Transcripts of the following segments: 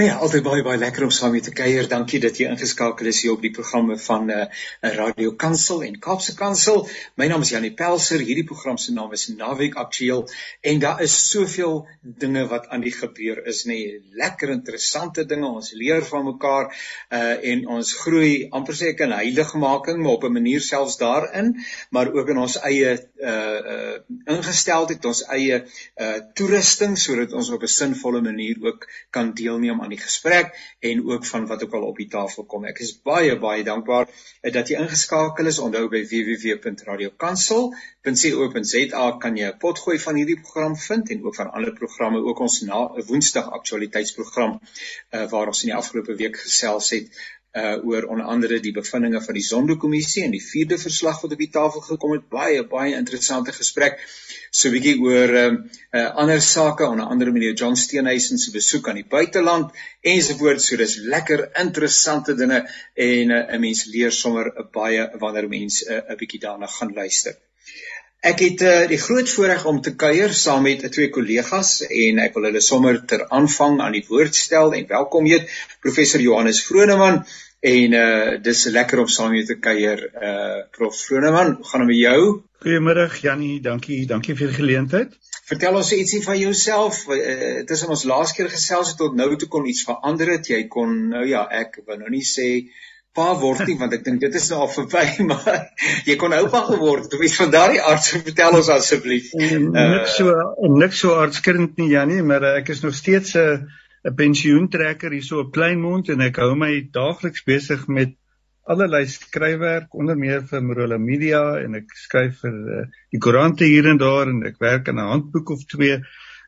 Nou ja, altyd baie baie lekker om saam met te kuier. Dankie dat jy ingeskakel is hier op die programme van 'n uh, eh, Radio Kansel en Kaapse Kansel. My naam is Janie Pelser. Hierdie program se naam is Naweek Aktueel en daar is soveel dinge wat aan die gebeur is, nê. Nee, lekker interessante dinge. Ons leer van mekaar uh en ons groei amper sê ek in heiligmaking, maar op 'n manier selfs daarin, maar ook in ons eie uh uh ingesteldheid, ons eie uh toerusting sodat ons op 'n sinvolle manier ook kan deelneem aan die gesprek en ook van wat ook al op die tafel kom. Ek is baie baie dankbaar eh, dat jy ingeskakel is. Onthou by www.radiokansel.co.za kan jy 'n potgooi van hierdie program vind en ook van ander programme, ook ons na Woensdag aktualiteitsprogram uh, waar ons in die afgelope week gesels het uh oor onder andere die bevindinge van die Zondo-kommissie en die vierde verslag wat op die tafel gekom het. Baie baie interessante gesprek. So 'n bietjie oor uh, uh ander sake, onder andere meneer John Steenhuisen se besoek aan die buiteland ensovoorts. So dis lekker interessante dinge en uh, 'n uh, mens leer sommer baie wanneer mens 'n uh, bietjie daarna gaan luister. Ek het uh, die groot voorreg om te kuier saam met twee kollegas en ek wil hulle sommer ter aanvang aan die woord stel en welkom heet professor Johannes Vroneman En uh dis lekker om saam met jou te kuier. Uh Prof Vroneman, hoe gaan dit met jou? Goeiemôre Jannie, dankie, dankie vir die geleentheid. Vertel ons ietsie van jouself. Uh, is ons laaste keer gesels het tot nou toe kon iets verander het. Jy kon nou ja, ek wil nou nie sê pa word nie want ek dink dit is nou al verby, maar jy kon oupa geword. Hoe is van daardie aard so vertel ons asseblief. Uh, niks so niks so aardskrind nie Jannie, maar uh, ek is nog steeds 'n uh, 'n pensioentrekker hierso op Kleinmond en ek hou my daagliks besig met allerlei skryfwerk onder meer vir Morola Media en ek skryf vir uh, die koerante hier en daar en ek werk aan 'n handboek of twee.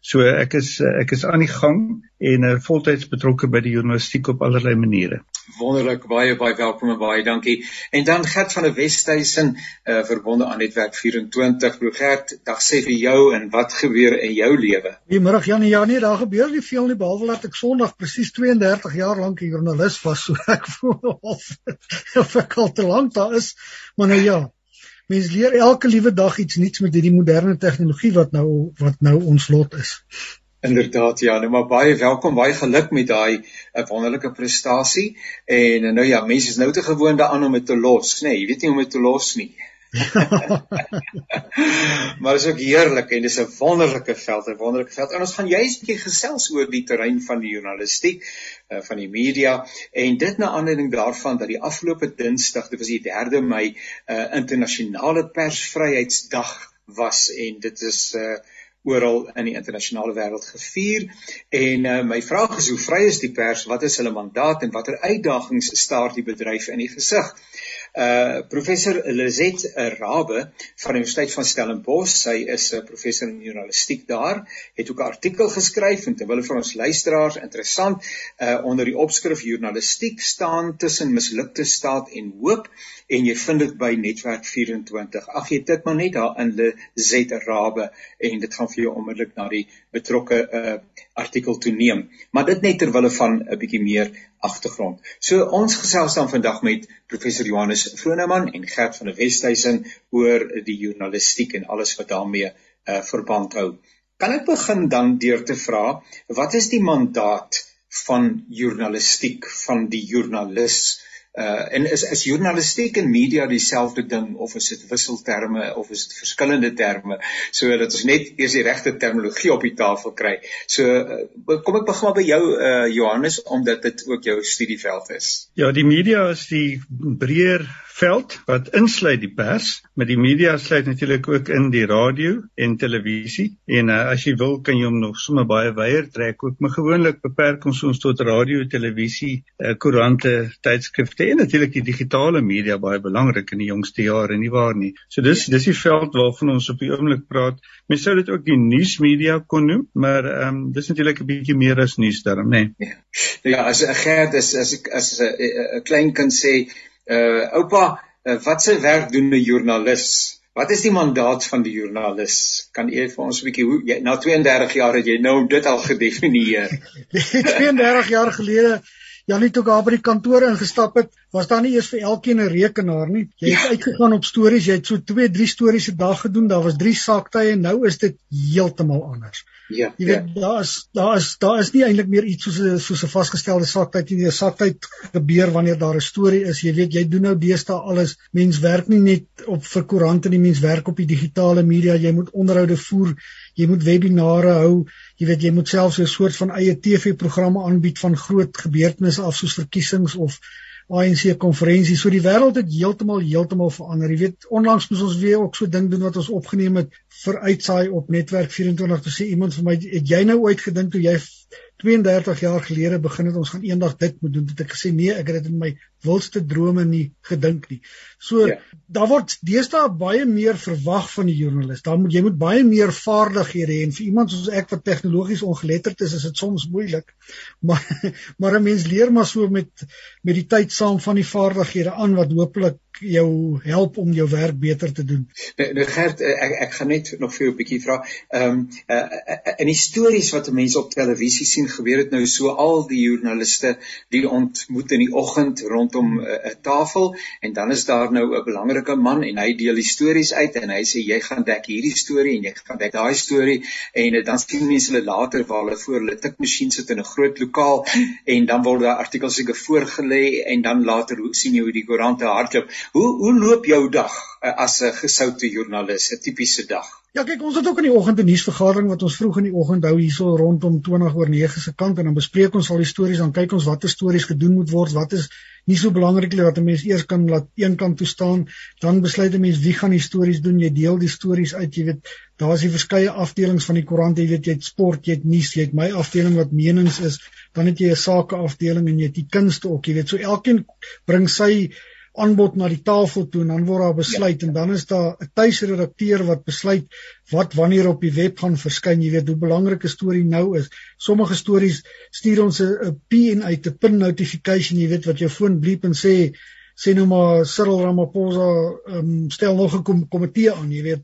So ek is ek is aan die gang en uh, voltyds betrokke by die journalistiek op allerlei maniere wonderlik baie baie welkom en baie dankie. En dan Gert van der Westhuizen uh verbonde aan Netwerk 24. Broer Gert, dag sê vir jou en wat gebeur in jou lewe? Goeiemôre Janie. Ja nee, daar gebeur nie veel nie behalwe dat ek Sondag presies 32 jaar lank 'n joernalis was, so ek voel of of ek al te lank daar is. Maar nou ja, mens leer elke liewe dag iets nuuts met hierdie moderne tegnologie wat nou wat nou ons lot is. Inderdaad ja, nou maar baie welkom, baie geluk met daai eh, wonderlike prestasie. En nou ja, mense is nou te gewoond daaraan om dit te los, nê? Nee, jy weet nie hoe om dit te los nie. maar is ook heerlik en dis 'n wonderlike veld, 'n wonderlike veld. En ons gaan juist 'n bietjie gesels oor die terrein van die journalistiek, uh, van die media. En dit na aanleiding daarvan dat die afgelope Dinsdag, dit was die 3de Mei, 'n uh, internasionale persvryheidsdag was en dit is 'n uh, oral in die internasionale wêreld gevier. En uh, my vraag is hoe vry is die pers? Wat is hulle mandaat en watter uitdagings staar die bedryf in die gesig Uh professor Lizet Rabe van die Universiteit van Stellenbosch, sy is 'n uh, professor in journalistiek daar, het ook 'n artikel geskryf en terwyl vir ons luisteraars interessant uh onder die opskrif journalistiek staan tussen mislukte staat en hoop en jy vind dit by netwerk 24. Ag jy dit maar net daar in Lizet Rabe en dit gaan vir jou onmiddellik na die betrokke uh artikel toeneem. Maar dit net terwyl van 'n bietjie meer agtergrond. So ons gesels dan vandag met professor Johannes Vroneman en Gert van der Westhuizen oor die journalistiek en alles wat daarmee uh, verband hou. Kan ek begin dan deur te vra wat is die mandaat van journalistiek van die joernalis? Uh en is is journalistiek en media dieselfde ding of is dit wisselterme of is dit verskillende terme sodat ons net eers die regte terminologie op die tafel kry. So uh, kom ek begin by jou uh Johannes omdat dit ook jou studieveld is. Ja, die media is die breër veld wat insluit die pers, met die media sluit natuurlik ook in die radio en televisie. En uh, as jy wil, kan jy hom nog sommer baie wyeer trek ook, maar gewoonlik beperk ons ons tot radio, televisie, uh, koerante, tydskrifte en natuurlik die digitale media baie belangrik in die jongste jare, nie waar nie? So dis dis die veld waarvan ons op die oomblik praat. Mens sou dit ook die nuusmedia kon noem, maar ehm um, dis natuurlik 'n bietjie meer as nuus daarom, nê. Nee. Ja. ja, as 'n gerd is as ek as 'n klein kind sê Uh oupa, uh, wat se werk doen 'n joernalis? Wat is die mandaat van die joernalis? Kan u vir ons 'n bietjie hoe jy na 32 jaar het jy nou dit al gedefinieer? 32 jaar gelede Janie toe daar by die kantoor ingestap het, was daar nie eers vir elkeen 'n rekenaar nie. Jy het ja. uitgegaan op stories, jy het so 2, 3 stories 'n dag gedoen. Daar was 3 saaktye en nou is dit heeltemal anders. Ja. Jy weet ja. daar is daar is daar is nie eintlik meer iets soos 'n soos 'n vasgestelde saaktyd nie. 'n Saaktyd gebeur wanneer daar 'n storie is. Jy weet jy doen nou deesdae alles. Mens werk nie net op vir koerante nie, mens werk op die digitale media. Jy moet onderhoude voer, jy moet webinare hou. Jy weet jy moet selfs 'n soort van eie TV-programme aanbied van groot gebeurtenisse af soos verkiesings of ANC konferensie. So die wêreld het heeltemal heeltemal verander. Jy weet, onlangs moes ons weer ook so ding doen wat ons opgeneem het vir uitsaai op netwerk 24 te sê iemand vir my het jy nou ooit gedink toe jy 32 jaar gelede begin het ons gaan eendag dit moet doen. Dit ek gesê nee, ek het dit in my wildste drome nie gedink nie. So ja. daar word deesdae baie meer verwag van die joernalis. Daar moet jy moet baie meer vaardighede hê en vir iemand soos ek wat tegnologies ongeletterd is, is dit soms moeilik. Maar maar 'n mens leer maar so met met die tyd saam van die vaardighede aan wat hopelik jou help om jou werk beter te doen. Nou, nou Gert, eh, ek ek gaan net nog vir jou 'n bietjie vra. Ehm um, uh, in die stories wat mense op televisie sien, gebeur dit nou so al die joernaliste die ontmoet in die oggend rondom 'n uh, tafel en dan is daar nou 'n belangrike man en hy deel die stories uit en hy sê jy gaan dek hierdie storie en jy gaan dek daai storie en uh, dan sien mense hulle later waar hulle voor hulle tikmasjien sit in 'n groot lokaal en dan word daar artikels seker voorgelê en dan later sien jy hoe die koerante hardloop. Hoe hoe loop jou dag uh, as 'n gesoute joernalis, 'n tipiese dag? Ja, kyk, ons het ook in die oggend 'n nuusvergadering wat ons vroeg in die oggend hou hierso rondom 20 oor 9 se kant en dan bespreek ons al die stories, dan kyk ons watter stories gedoen moet word, wat is nie so belangrik nie wat 'n mens eers kan laat een kant toe staan, dan besluit 'n mens wie gaan die stories doen, jy deel die stories uit, jy weet, daar's die verskeie afdelings van die koerant, jy weet jy het sport, jy het nuus, jy het my afdeling wat menings is, dan het jy 'n sake afdeling en jy het die kunste ook, jy weet, so elkeen bring sy aanbod na die tafel toe en dan word daar besluit ja. en dan is daar 'n tuisredakteur wat besluit wat wanneer op die web gaan verskyn. Jy weet hoe belangrik 'n storie nou is. Sommige stories stuur ons 'n PN uit 'n pin notification, jy weet wat jou foon bliep en sê sê nou maar Cyril Ramaphosa um, stel nog 'n komitee aan, jy weet.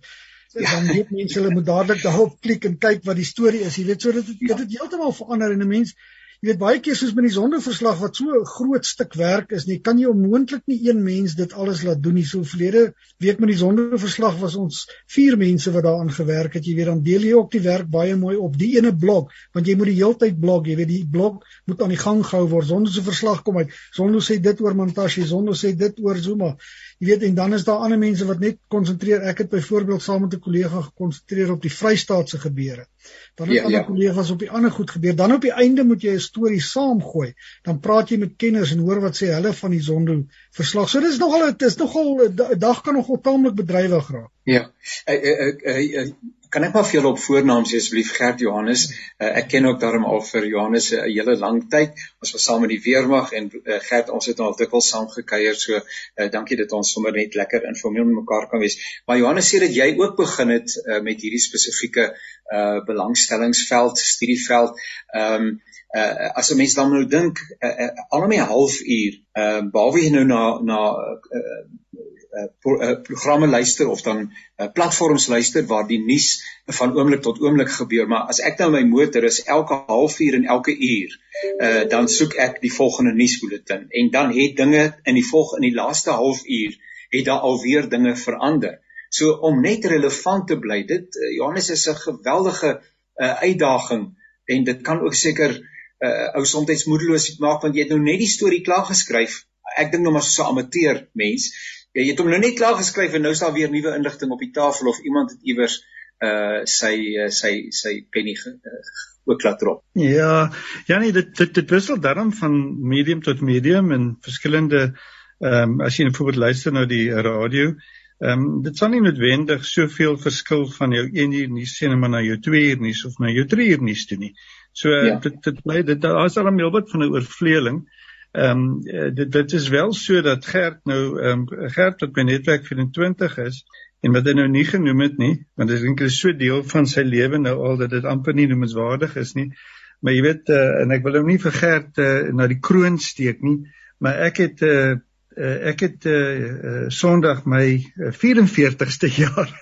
Ja. Dan weet mense hulle moet dadelik daarop klik en kyk wat die storie is. Jy weet so dit het, dit het heeltemal verander en 'n mens Jy weet baie keer soos met die sondeverslag wat so 'n groot stuk werk is, nie kan jy onmoontlik nie een mens dit alles laat doen nie. So verlede week met die sondeverslag was ons vier mense wat daaraan gewerk het. Jy weet dan deel jy ook die werk baie mooi op die ene blok, want jy moet die heeltyd blok, jy weet die blok moet aan die gang gehou word. Sonde se verslag kom uit. Sonde sê dit oor Montashe, Sonde sê dit oor Zuma. Jy weet en dan is daar ander mense wat net konsentreer. Ek het byvoorbeeld saam met 'n kollega gekonsentreer op die Vrystaatse gebeure. Dan het ja, ander ja. kollegas op die ander goed gebeur. Dan op die einde moet jy 'n storie saamgooi. Dan praat jy met kenners en hoor wat sê hulle van die Zondo verslag. So dis nogal dit is nogal 'n dag kan nogal taamlik bedrywig raak. Ja. Ek ek ek kan ek maar vir julle op voornaam sê asseblief Gert Johannes. Uh, ek ken ook daarom al vir Johannes 'n uh, hele lang tyd. Ons was saam met die weermag en uh, Gert ons het al dikwels saam gekuier. So uh, dankie dat ons sommer net lekker informeel met mekaar kan wees. Maar Johannes sê dat jy ook begin het uh, met hierdie spesifieke uh, belangstellingsveld, studieveld. Ehm um, uh, as 'n mens dan nou dink uh, uh, al om 'n halfuur, uh, behalwe jy nou na na uh, pro, uh, programme luister of dan uh, platforms luister waar die nuus van oomblik tot oomblik gebeur. Maar as ek nou my motor is elke halfuur en elke uur uh, dan soek ek die volgende nuusbulletin en dan het dinge in die volg in die laaste halfuur het daar alweer dinge verander. So om net relevant te bly dit Johannes is 'n geweldige uh, uitdaging. En dit kan ook seker uh, ou soms moedeloos maak want jy het nou net die storie klaar geskryf ek dink nou maar so 'n amateur mens jy het hom nou net klaar geskryf en nou is daar weer nuwe inligting op die tafel of iemand het iewers uh sy uh, sy sy penny uh, ook laat drop. Ja, ja nee, dit dit dit wissel daarom van medium tot medium en verskillende ehm um, as jy byvoorbeeld luister na die radio, ehm um, dit sal nie noodwendig soveel verskil van jou 1 uur nuus sien maar na jou 2 uur nuus of na jou 3 uur nuus toe nie. So ja. dit dit bly dit daar is al 'n heelwat van 'n oorvleeling. Ehm um, dit dit is wel so dat Gert nou ehm um, Gert wat by netwerk 24 is en wat hy nou nie genoem het nie want ek dink dit is so deel van sy lewe nou al dat dit amper nie noemenswaardig is nie. Maar jy weet uh, en ek wil hom nie vir Gert uh, na die kroon steek nie maar ek het uh, uh, ek het uh, uh, Sondag my uh, 44ste jaar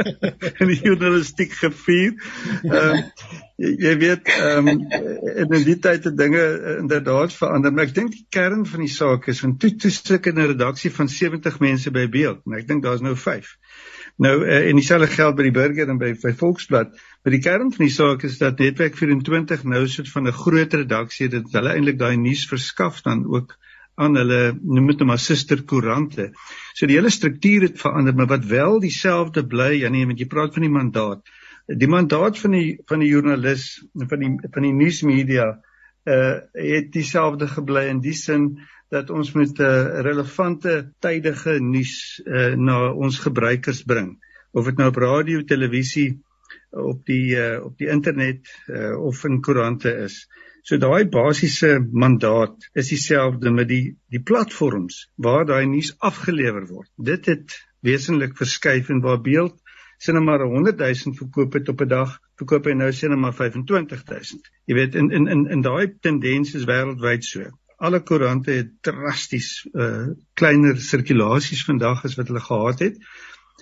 in die journalistiek gevier. Ehm uh, jy, jy weet ehm um, in die tyd het dinge inderdaad verander, maar ek dink die kern van die saak is van toe toe sit 'n redaksie van 70 mense by beeld, maar ek dink daar's nou 5. Nou uh, en dieselfde geld by die burger en by by Volksblad. Maar die kern van die saak is dat Netwerk 24 nou soort van 'n groot redaksie dit hulle eintlik daai nuus verskaf dan ook aan hulle noem dit nou maar suster koerante. So die hele struktuur het verander, maar wat wel dieselfde bly, ja nee, want jy praat van die mandaat. Die mandaat van die van die joernalis van die van die nuusmedia uh het dieselfde gebly in die sin dat ons moet 'n uh, relevante tydige nuus uh, na ons gebruikers bring of dit nou op radio, televisie, op die uh, op die internet uh, of in koerante is. So daai basiese mandaat is dieselfde met die die platforms waar daai nuus afgelewer word. Dit het wesenlik verskuif en waar beeld sien maar 100 000 verkoop het op 'n dag, verkoop hy nou sien maar 25 000. Jy weet in in in in daai tendens is wêreldwyd so alle koerante het drasties uh kleiner sirkulasies vandag as wat hulle gehad het.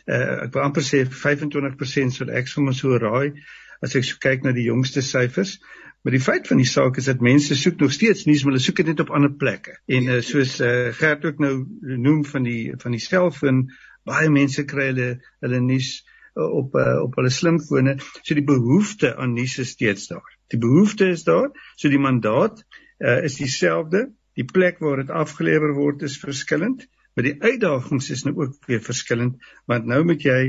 Uh ek wil amper sê 25% sou ek sommer so raai as ek so kyk na die jongste syfers. Maar die feit van die saak is dat mense soek nog steeds nuus, maar hulle soek dit net op ander plekke. En uh, soos uh, Gert ook nou noem van die van die selfoon, baie mense kry hulle hulle nuus uh, op uh, op hulle slimfone. So die behoefte aan nuus is steeds daar. Die behoefte is daar, so die mandaat uh, is dieselfde. Die plek waar dit afgelewer word is verskillend, maar die uitdagings is nou ook weer verskillend, want nou moet jy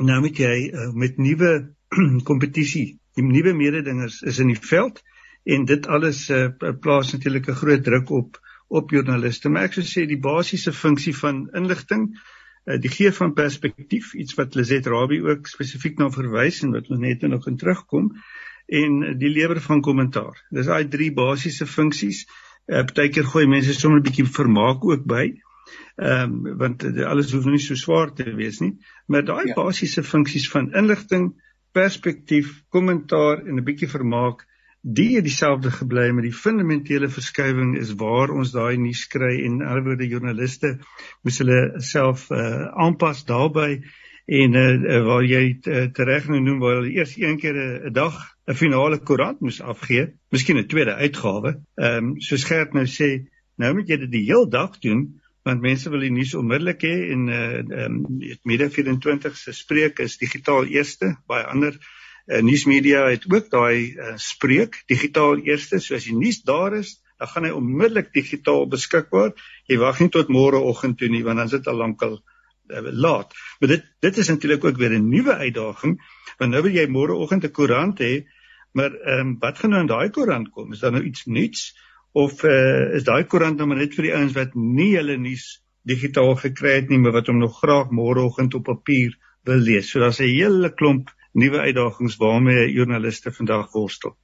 nou moet jy uh, met nuwe kompetisie, die nuwe mededingers is in die veld en dit alles uh, plaas natuurlik 'n groot druk op op joernaliste. Maar ek sou sê die basiese funksie van inligting uh, die gee van perspektief iets wat Lizet Rabie ook spesifiek na verwys en wat ons net nog in terugkom en die lewer van kommentaar. Dis daai drie basiese funksies. Uh, Partykeer gooi mense sommer 'n bietjie vermaak ook by. Ehm um, want alles hoef nie so swaar te wees nie, maar daai ja. basiese funksies van inligting, perspektief, kommentaar en 'n bietjie vermaak, die het dieselfde gebly met die fundamentele verskywing is waar ons daai nuus kry en woorde joernaliste moes hulle self uh, aanpas daarbey en uh, waar jy uh, tereg nou noem waar hulle eers een keer 'n dag 'n finale koerant moes afgee, miskien 'n tweede uitgawe. Ehm um, soos Gert nou sê, nou moet jy dit die heel dag doen want mense wil die nuus onmiddellik hê en uh ehm um, Media 24 se spreek is digitaal eerste, baie ander uh, nuusmedia het ook daai uh, spreek digitaal eerste, so as die nuus daar is, dan gaan hy onmiddellik digitaal beskikbaar. Jy wag nie tot môreoggend toe nie want dan sit al lankal uh, laat. Maar dit dit is natuurlik ook weer 'n nuwe uitdaging want nou wil jy môreoggend 'n koerant hê, maar ehm um, wat gaan nou in daai koerant kom? Is daar nou iets nuuts of uh, is daai koerant nou net vir die ouens wat nie hulle nuus digitaal gekry het nie, maar wat hom nog graag môreoggend op papier wil lees? So daar's 'n hele klomp nuwe uitdagings waarmee joernaliste vandag worstel.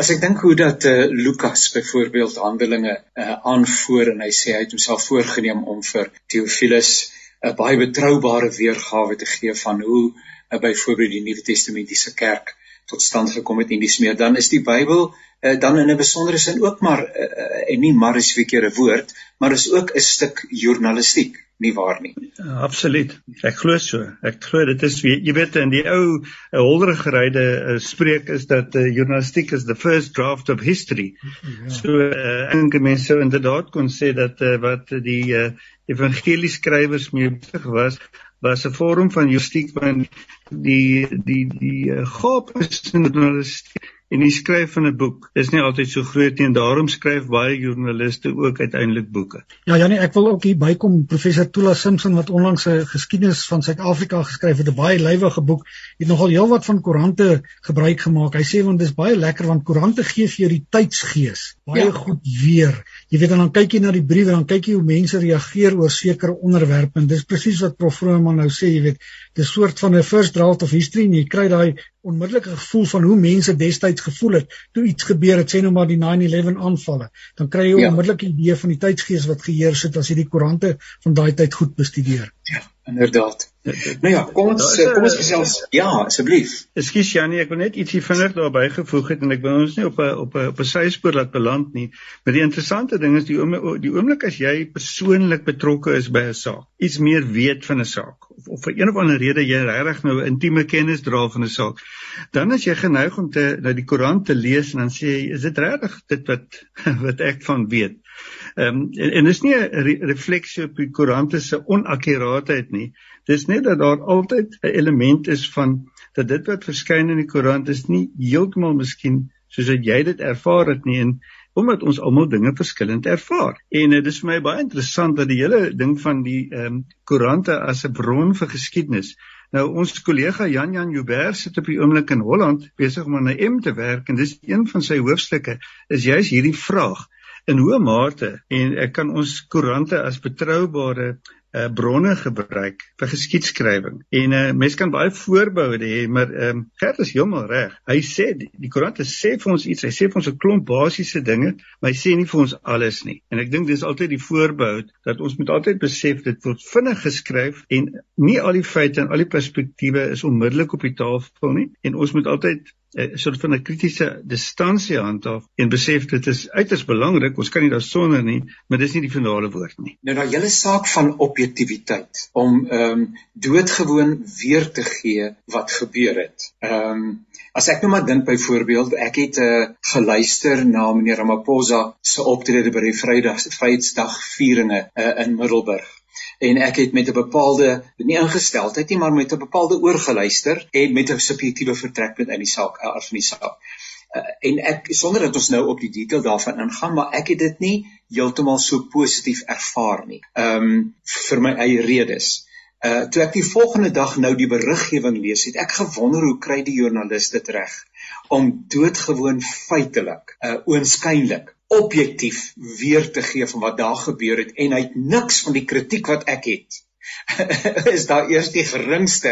As ek dink hoe dat uh, Lukas byvoorbeeld Handelinge uh, aanvoer en hy sê hy het homself voorgenem om vir Theophilus 'n baie betroubare weergawe te gee van hoe uh, byvoorbeeld die Nuwe Testamentiese kerk tot stand gekom het en dis meer dan is die Bybel uh, dan in 'n besondere sin ook maar uh, en nie maar is verkeerde woord maar is ook 'n stuk journalistiek nie waar nie. Ja, absoluut. Ek glo so. Ek glo dit is jy weet in die ou holdergeryde uh, spreek is dat uh, journalistiek is the first draft of history. Ja. So uh, enige mense inderdaad kon sê dat uh, wat die uh, evangelieskrywers mee besig was was 'n vorm van justiek van die die die uh, gapes in journalistiek en die skryf van 'n boek is nie altyd so groot nie en daarom skryf baie joernaliste ook uiteindelik boeke. Ja Janie, ek wil ook hier bykom professor Tula Simpson wat onlangs 'n geskiedenis van Suid-Afrika geskryf het, 'n baie lywige boek, het nogal heelwat van koerante gebruik gemaak. Hy sê want dit is baie lekker want koerante gee vir jou die tydsgees baie ja. goed weer. Jy weet dan kyk jy na die briewe dan kyk jy hoe mense reageer oor sekere onderwerpe en dis presies wat prof Vrooman nou sê, jy weet, dis 'n soort van 'n first draft of history en jy kry daai onmiddellike gevoel van hoe mense destyds gevoel het toe iets gebeur het, sê nou maar die 9/11 aanvalle. Dan kry jy ja. onmiddellik 'n idee van die tydsgees wat geheers het as jy die koerante van daai tyd goed bestudeer. Ja, Inderdaad. Nou ja, kom ons kom ons gesels. Ja, asseblief. Ekskuus Janie, ek wil net ietsie vinnig daarby gevoeg het en ek wil ons nie op 'n op 'n op 'n syspoor laat beland nie. Maar die interessante ding is die oom, die oomblik as jy persoonlik betrokke is by 'n saak, iets meer weet van 'n saak of, of vir een of ander rede jy regtig nou intieme kennis dra van 'n saak, dan as jy geneig om te na die koerant te lees en dan sê jy, is dit regtig dit wat wat ek van weet? Ehm um, en, en dis nie 'n re refleksie op die koerante se onakkuraatheid nie. Dis net dat daar altyd 'n element is van dat dit wat verskyn in die koerant is nie heeltemal miskien soos wat jy dit ervaar het nie en omdat ons almal dinge verskillend ervaar. En dit uh, is vir my baie interessant dat die hele ding van die ehm um, koerante as 'n bron vir geskiedenis Nou ons kollega Jan Jan Joubert sit op die oomblik in Holland besig om aan 'n M te werk en dis een van sy hoofstukke is juis hierdie vraag in hoe mate en ek kan ons koerante as betroubare uh, bronne gebruik vir geskiedskrywing. En uh, mense kan baie voorboude hê, maar ehm um, Gert is heeltemal reg. Hy sê die, die koerante sê vir ons iets, hy sê vir ons 'n klomp basiese dinge, maar hy sê nie vir ons alles nie. En ek dink dis altyd die voorbou dat ons moet altyd besef dit word vinnig geskryf en nie al die feite en al die perspektiewe is onmiddellik op die tafel nie en ons moet altyd 'n soort van 'n kritiese distansie handhaaf en besef dit is uiters belangrik. Ons kan nie daarsonder nie, maar dis nie die finale woord nie. Nou daai hele saak van objektiviteit om ehm um, doodgewoon weer te gee wat gebeur het. Ehm um, as ek nou maar dink byvoorbeeld, ek het uh, eh, geluister na meneer Ramaphosa se optrede by die Vrydag Vryheidsdag vieringe uh, in Middelburg en ek het met 'n bepaalde nie ingesteldheid nie maar met 'n bepaalde oorgeluister en met 'n subjektiewe vertrekpunt in die saak af van die saak. Uh, en ek sonder dat ons nou op die detail daarvan ingaan maar ek het dit nie heeltemal so positief ervaar nie. Ehm um, vir my eie redes. Uh toe ek die volgende dag nou die beriggewing lees het ek gewonder hoe kry die joernalis dit reg om doodgewoon feitelik uh oënskynlik objektief weer te gee van wat daar gebeur het en hy het niks van die kritiek wat ek het is daar eers die geringste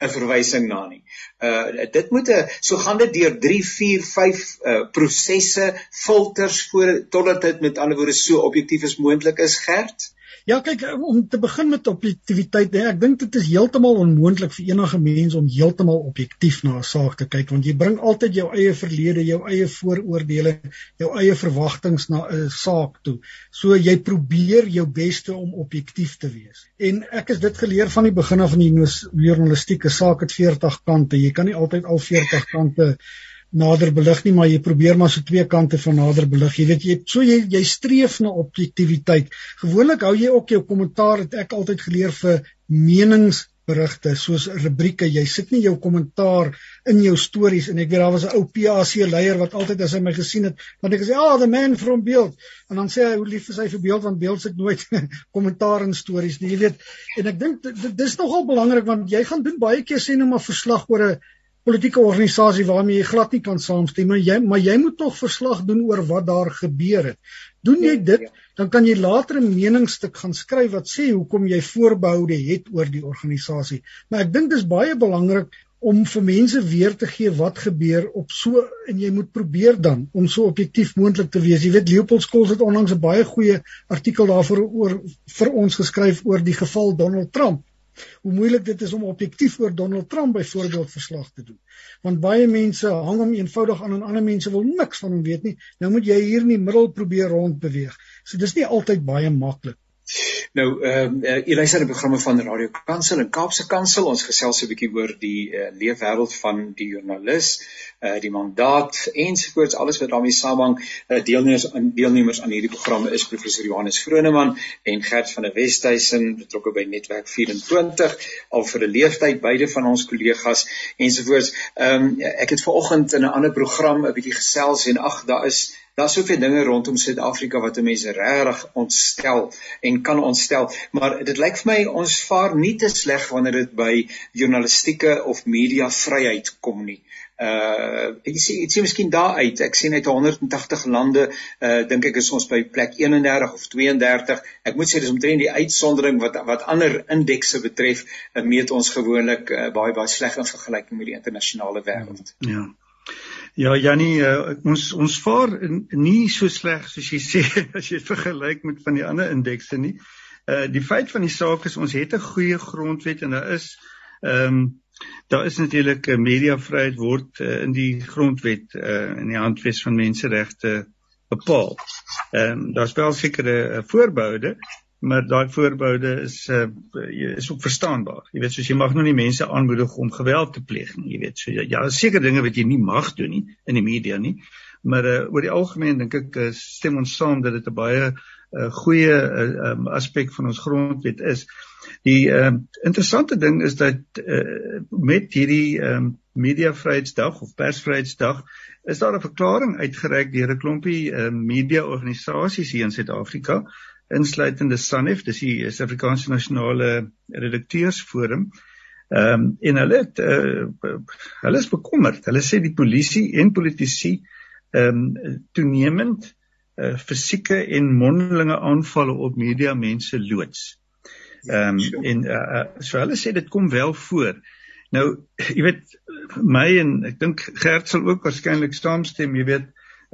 'n verwysing na nie. Uh dit moet 'n so gaan dit deur 3 4 5 uh prosesse filters voor totdat dit met ander woorde so objektief as moontlik is gerd. Ja, kyk om te begin met objektiviteit, nee, ek dink dit is heeltemal onmoontlik vir enige mens om heeltemal objektief na 'n saak te kyk want jy bring altyd jou eie verlede, jou eie vooroordeele, jou eie verwagtinge na 'n saak toe. So jy probeer jou bes om objektief te wees. En ek het dit geleer van die begin af van die journalistieke saak het 40 kante. Jy kan nie altyd al 40 kante nader belig nie, maar jy probeer maar so twee kante van nader belig. Jy weet jy so jy jy streef na objektiviteit. Gewoonlik hou jy ook jou kommentaar het ek altyd geleer vir meningsberigte soos rubrieke. Jy sit nie jou kommentaar in jou stories en ek weet daar was 'n ou PAC leier wat altyd as hy my gesien het, want ek gesê, "Ah, oh, the man from Beeld." En dan sê hy hoe lief is hy vir Beeld want Beeld sit nooit kommentaar in stories nie. Jy weet, en ek dink dis nogal belangrik want jy gaan doen baie keer sê nou maar verslag oor 'n politieke organisasie waarmee jy glad nie kan saamstem maar jy maar jy moet tog verslag doen oor wat daar gebeur het. Doen jy dit, ja. dan kan jy later 'n meningsstuk gaan skryf wat sê hoekom jy voorbehoude het oor die organisasie. Maar ek dink dis baie belangrik om vir mense weer te gee wat gebeur op so en jy moet probeer dan om so objektief moontlik te wees. Jy weet Leopold Skols het onlangs 'n baie goeie artikel daarvoor oor vir ons geskryf oor die geval Donald Trump hoe moeilik dit is om objektief oor Donald Trump byvoorbeeld verslag te doen. Want baie mense hang hom eenvoudig aan en ander mense wil niks van hom weet nie. Nou moet jy hier in die middel probeer rondbeweeg. So dis nie altyd baie maklik. Nou ehm uh, uh, luister die programme van Radio Kansel en Kaapse Kansel. Ons gesels 'n bietjie oor die uh, leefwêreld van die joernalis, uh, die mandaat ensovoorts alles wat daarmee saamhang. Uh, deelnemers aan deelnemers aan hierdie programme is professor Johannes Vroneman en Gert van der Westhuizen betrokke by Netwerk 24 al vir 'n leeftyd beide van ons kollegas ensovoorts. Ehm um, ek het vanoggend in 'n ander program 'n bietjie gesels en ag daar is Daar's soveel dinge rondom Suid-Afrika wat mense regtig ontstel en kan ontstel, maar dit lyk vir my ons vaar nie te sleg wanneer dit by journalistieke of media vryheid kom nie. Uh ek sê ek sê miskien daar uit. Ek sien uit 180 lande uh dink ek is ons by plek 31 of 32. Ek moet sê dis omtrent die uitsondering wat wat ander indekse betref, uh, meet ons gewoonlik uh, baie baie sleg in vergelyking met die internasionale wêreld. Ja. Ja Jannie, uh, ons ons vaar nie so sleg soos jy sê as jy vergelyk met van die ander indekse nie. uh die feit van die saak is ons het 'n goeie grondwet en daar is ehm um, daar is natuurlik uh, mediavryheid word uh, in die grondwet uh in die handves van menseregte bepaal. Ehm um, daar's wel sekere uh, voorboude, maar daai voorboude is uh is ook verstaanbaar. Jy weet soos jy mag nou nie mense aanmoedig om geweld te pleeg nie, jy weet. So ja, ja seker dinge wat jy nie mag doen nie in die media nie. Maar uh oor die algemeen dink ek uh, stem ons saam dat dit 'n baie uh, goeie uh, um, aspek van ons grondwet is. Die uh interessante ding is dat uh met hierdie um mediavryheidsdag of persvryheidsdag is daar 'n verklaring uitgereik deur 'n klompie uh, media organisasies hier in Suid-Afrika insluitende SANEF, dis die Suid-Afrikaanse Nasionale Redakteursforum. Ehm um, en hulle het uh, hulle is bekommerd. Hulle sê die polisie en politici ehm um, toenemend uh, fisieke en mondelinge aanvalle op media mense loods. Ehm um, en uh, so hulle sê dit kom wel voor. Nou, jy weet my en ek dink Gert sal ook waarskynlik saamstem, jy weet,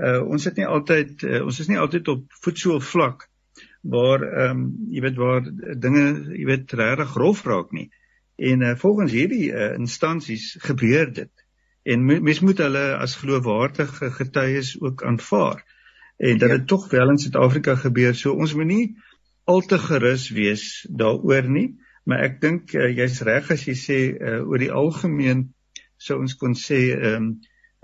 uh, ons het nie altyd uh, ons is nie altyd op voetsoel vlak waar ehm um, jy weet waar dinge jy weet regtig grof raak nie. En uh, volgens hierdie uh, instansies gebeur dit. En mens moet hulle as geloofwaardige getuies ook aanvaar. En dat ja. dit tog wel in Suid-Afrika gebeur. So ons moet nie al te gerus wees daaroor nie, maar ek dink uh, jy's reg as jy sê uh, oor die algemeen sou ons kon sê ehm um,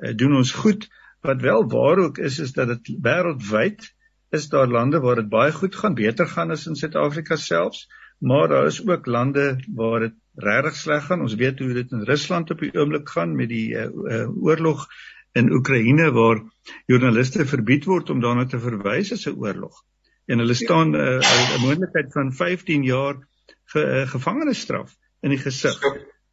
uh, doen ons goed. Wat wel waar ook is is dat dit wêreldwyd is daar lande waar dit baie goed gaan, beter gaan as in Suid-Afrika selfs, maar daar is ook lande waar dit regtig sleg gaan. Ons weet hoe dit in Rusland op die oomblik gaan met die uh, uh, oorlog in Oekraïne waar joernaliste verbied word om daarna te verwys as 'n oorlog. En hulle staan 'n uh, uh, moontlikheid van 15 jaar ge, uh, gevangenisstraf in die gesig.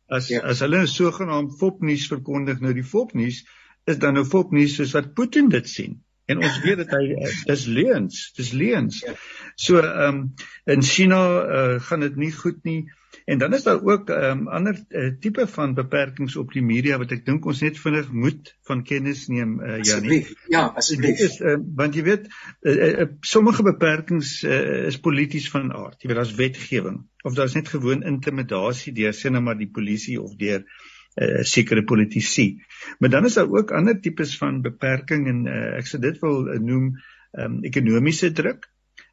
As ja. as hulle 'n sogenaamde fopnuus verkondig, nou die fopnuus is dan nou fopnuus soos wat Putin dit sien en ons weet dat hy eh, dis leuns, dis leuns. Ja. So ehm um, in China uh, gaan dit nie goed nie. En dan is daar ook ehm um, ander uh, tipe van beperkings op die media wat ek dink ons net vinnig moet van kennis neem uh, Janie. Ja, asseblief. Dit is uh, want jy weet uh, uh, sommige beperkings uh, is polities van aard. Jy weet daar's wetgewing of daar's net gewoon intimidasie deur sê net maar die polisie of deur uh, sekere politici. Maar dan is daar ook ander tipes van beperking en uh, ek sou dit wil uh, noem um, ekonomiese druk.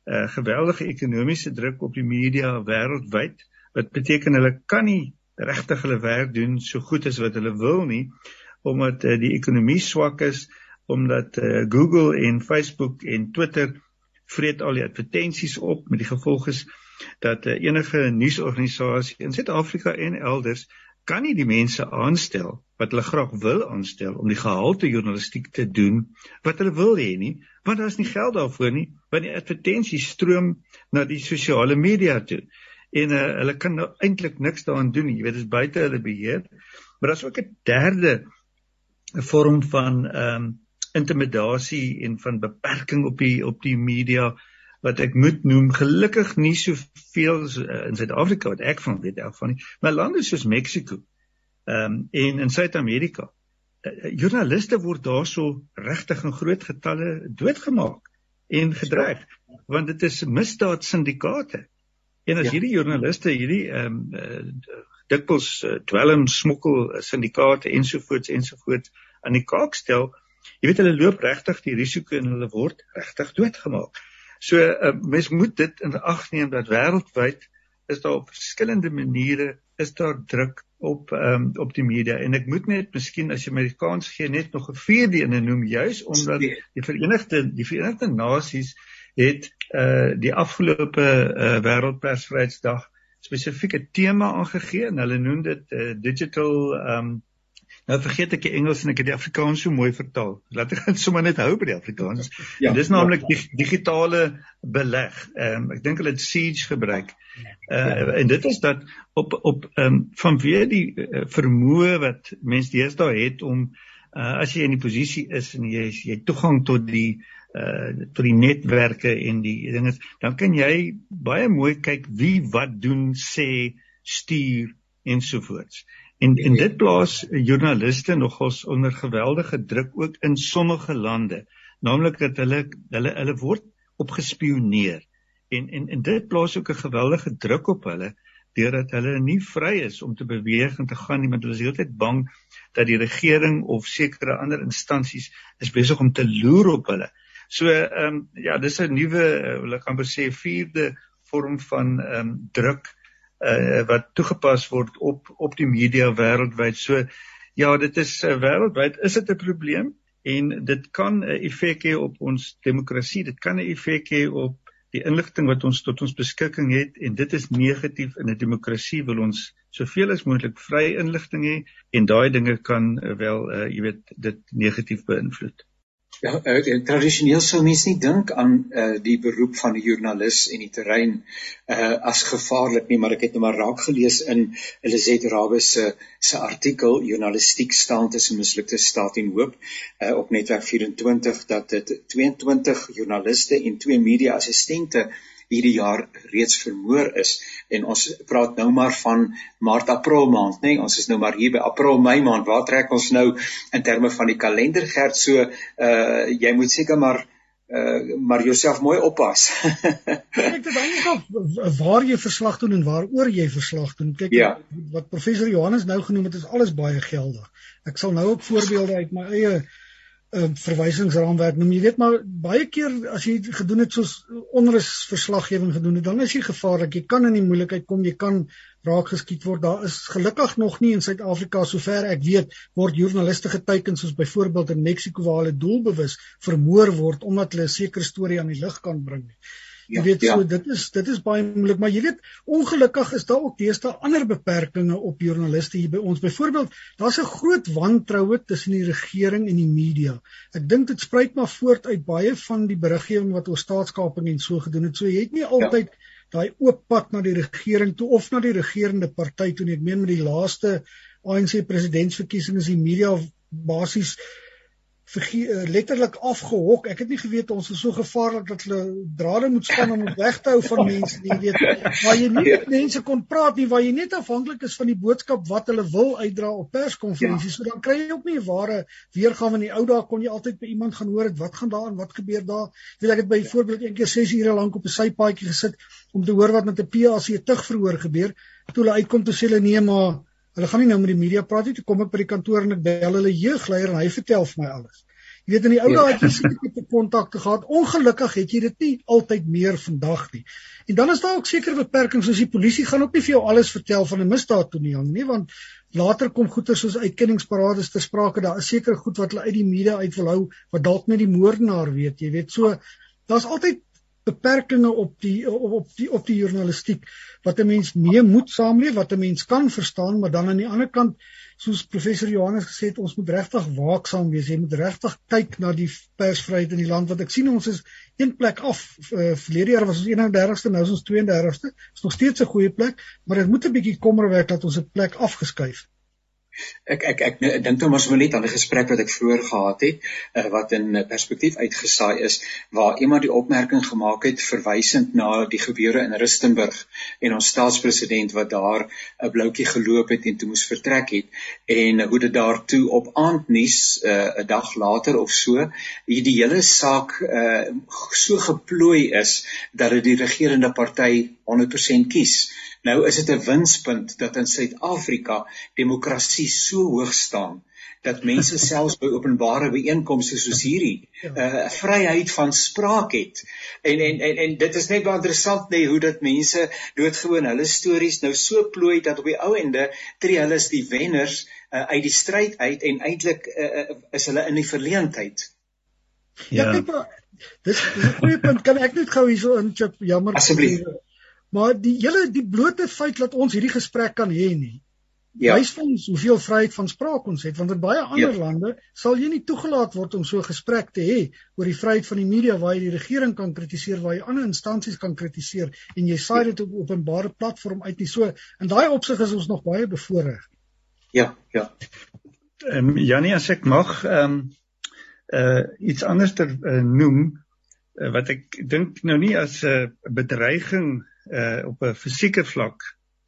uh, geweldige ekonomiese druk op die media wêreldwyd wat beteken hulle kan nie regtig hulle werk doen so goed as wat hulle wil nie omdat uh, die ekonomie swak is omdat uh, Google en Facebook en Twitter vreet al die advertensies op met die gevolg is dat uh, enige nuusorganisasie in Suid-Afrika en elders kan nie die mense aanstel wat hulle graag wil aanstel om die gehalte journalistiek te doen wat hulle wil hê nie want daar is nie geld daarvoor nie want die advertensies stroom na die sosiale media toe. En uh, hulle kan nou eintlik niks daaraan doen nie. Jy weet dit is buite hulle beheer. Maar daar's ook 'n derde vorm van ehm um, intimidasie en van beperking op die op die media wat ek moet noem gelukkig nie soveel uh, in Suid-Afrika wat ek van weet elk van nie maar lande soos Mexiko ehm um, en in Suid-Amerika uh, joernaliste word daarso regtig in groot getalle doodgemaak en gedreig want dit is misdaad syndikaate en as ja. hierdie joernaliste hierdie ehm um, uh, dikwels uh, dwelm smokkel syndikaate ensovoorts ensovoorts aan die kaak stel jy weet hulle loop regtig die risiko en hulle word regtig doodgemaak So uh, mens moet dit in ag neem dat wêreldwyd is daar op verskillende maniere is daar druk op um, op die media. En ek moet net miskien as jy my die kans gee net nog 'n vierde ene noem juis omdat die Verenigde die Verenigde Nasies het uh, die afgelope uh, wêreldpersvryheidsdag spesifieke tema aangegee en hulle noem dit uh, digital um, Nou vergeet ek die Engels en ek het die Afrikaans so mooi vertaal. Laat ek dit sommer net hou by die Afrikaans. Ja, Dit is naamlik ja. die digitale beleg. Ehm um, ek dink hulle het Siege gebruik. Uh ja. en dit is dat op op ehm um, vanweë die uh, vermoë wat mense deesdae het om uh as jy in die posisie is en jy jy toegang tot die uh tot die netwerke en die dinge dan kan jy baie mooi kyk wie wat doen sê stuur ensovoorts. En en dit plaas joernaliste nogals onder geweldige druk ook in sommige lande, naamlik dat hulle hulle hulle word opgespioneer En en en dit plaas ook 'n geweldige druk op hulle deurdat hulle nie vry is om te beweeg en te gaan nie, want hulle is heeltyd bang dat die regering of sekere ander instansies is besig om te loer op hulle. So ehm um, ja, dis 'n nuwe, uh, wil ek amper sê, vierde vorm van ehm um, druk uh, wat toegepas word op op die media wêreldwyd. So ja, dit is uh, wêreldwyd is dit 'n probleem en dit kan 'n effek hê op ons demokrasie. Dit kan 'n effek hê op die inligting wat ons tot ons beskikking het en dit is negatief in 'n demokrasie wil ons soveel as moontlik vrye inligting hê en daai dinge kan uh, wel uh, jy weet dit negatief beïnvloed. Ja, uh, tradisioneel sou mense nie dink aan uh, die beroep van die joernalis en die terrein uh, as gevaarlik nie, maar ek het nou maar raak gelees in Elisabeth Rabbe se se artikel Journalistiek staan tussen mislukte staat en hoop uh, op netwerk 24 dat dit 22 joernaliste en twee media assistente hierdie jaar reeds vermoor is en ons praat nou maar van Maart April maand nê nee? ons is nou maar hier by April Mei maand waar trek ons nou in terme van die kalender gerd so uh jy moet seker maar uh maar jouself mooi oppas. kyk dit hang af waar jy verslag doen en waaroor jy verslag doen. Kyk ja. wat professor Johannes nou genoem het is alles baie geldig. Ek sal nou ook voorbeelde uit my eie uh, verwysingsraamwerk noem. Jy weet maar baie keer as jy gedoen het soos onrus verslaggewing gedoen het, dan is jy gevaarlik. Jy kan in die moeilikheid kom, jy kan raak geskiet word. Daar is gelukkig nog nie in Suid-Afrika sover ek weet word joernaliste geteken soos byvoorbeeld in Mexiko waar hulle doelbewus vermoor word omdat hulle 'n sekere storie aan die lig kan bring nie. Jy ja, weet so ja. dit is dit is baie moeilik maar jy weet ongelukkig is daar ook deesdae ander beperkings op joernaliste hier by ons. Byvoorbeeld, daar's 'n groot wantroue tussen die regering en die media. Ek dink dit spruit maar voort uit baie van die beriggewing wat oor staatskaping en so gedoen het. So jy het nie altyd ja. daai oop pad na die regering toe of na die regerende party toe nie. Ek meen met die laaste ANC presidentsverkiesings is die media basies uh, letterlik afgehok. Ek het nie geweet ons is so gevaarlik dat hulle drade moet span om weg te hou van mense nie, weet. Waar jy nie met mense kon praat nie, waar jy net afhanklik is van die boodskap wat hulle wil uitdra op perskonferensies. Ja. So dan kry jy ook nie 'n ware weergawe in die ou dae kon jy altyd by iemand gaan hoor wat gaan daar en wat gebeur daar. Weet ek het byvoorbeeld een keer 6 ure lank op 'n sypaadjie gesit om te hoor wat met 'n PAC tug verhoor gebeur. Toe hulle uitkom toe sê hulle nee, maar Hulle gaan nie nou met die media praat nie. Toe kom ek by die kantoor en ek bel hulle jeugleier en hy vertel vir my alles. Jy weet in die ou dae het jy seker kontakte gehad. Ongelukkig het jy dit nie altyd meer vandag nie. En dan is daar ook sekere beperkings soos die polisie gaan ook nie vir jou alles vertel van 'n misdaad toe nie, nie want later kom goeie soos uitkenningsparades te sprake. Daar is sekere goed wat hulle uit die media uit wil hou wat dalk net die moordenaar weet, jy weet. So daar's altyd beperkings op die op die op die journalistiek wat 'n mens mee moet saamleef, wat 'n mens kan verstaan, maar dan aan die ander kant soos professor Johannes gesê het, ons moet regtig waaksaam wees. Jy moet regtig kyk na die persvryheid in die land wat ek sien ons is een plek af. Uh, verlede jaar was ons 31ste, nou is ons 32ste. Dit is nog steeds 'n goeie plek, maar dit moet 'n bietjie kommerwerk dat ons 'n plek afgeskuif het. Ek ek ek, dink toe maar net aan 'n gesprek wat ek vroeër gehad het uh, wat in perspektief uitgesaai is waar iemand die opmerking gemaak het verwysend na die gebeure in Rustenburg en ons staatspresident wat daar 'n bloutjie geloop het en toe moes vertrek het en hoe dit daartoe op aandnuus uh, 'n dag later of so hierdie hele saak uh, so geplooi is dat dit die regerende party 100% kies. Nou is dit 'n winspunt dat in Suid-Afrika demokrasie so hoog staan dat mense selfs by openbare byeenkomste soos hierdie 'n ja. uh, vryheid van spraak het. En en en en dit is net baie interessant nê hoe dat mense doodgewoon hulle stories nou so plooi dat op die ou ende tree hulle as die wenners uh, uit die stryd uit en eintlik uh, uh, is hulle in die verleentheid. Ja, ja kyk maar dis 'n goeie punt. Kan ek net gou hierso inchip? Jammer. Asseblief. Maar die hele die blote feit dat ons hierdie gesprek kan hê nie. Ja. Wys vir ons hoeveel vryheid van spraak ons het want in baie ander ja. lande sal jy nie toegelaat word om so 'n gesprek te hê oor die vryheid van die media waar jy die regering kan kritiseer, waar jy ander instansies kan kritiseer en jy saai dit op openbare platform uit nie. So in daai opsig is ons nog baie bevoordeel. Ja, ja. Ehm um, Janie as ek mag ehm um, uh iets anders te uh, noem uh, wat ek dink nou nie as 'n uh, bedreiging uh op 'n fisieke vlak,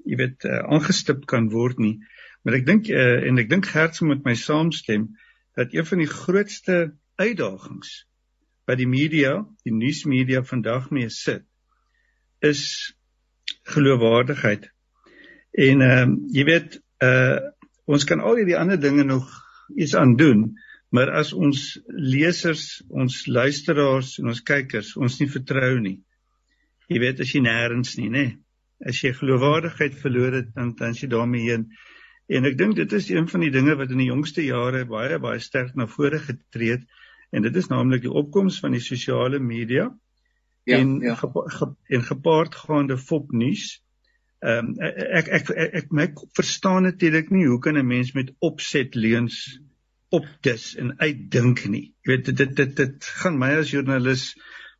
jy weet, uh, aangestip kan word nie. Maar ek dink uh, en ek dink Gert moet my saamstem dat een van die grootste uitdagings wat die media, die nuusmedia vandag mee sit, is geloofwaardigheid. En ehm uh, jy weet uh ons kan al hierdie ander dinge nog iets aan doen, maar as ons lesers, ons luisteraars en ons kykers ons nie vertrou nie. Jy weet as jy nêrens nie, nê? As jy geloofwaardigheid verloor het, dan dan jy daarmee heen. En ek dink dit is een van die dinge wat in die jongste jare baie baie sterk na vore getree het en dit is naamlik die opkoms van die sosiale media ja, en ja. Gepa ge en gepaard gaande fopnuus. Ehm um, ek ek ek, ek my verstaan natuurlik nie hoe kan 'n mens met opset leuns opdis en uitdink nie. Jy weet dit dit dit, dit gaan my as joernalis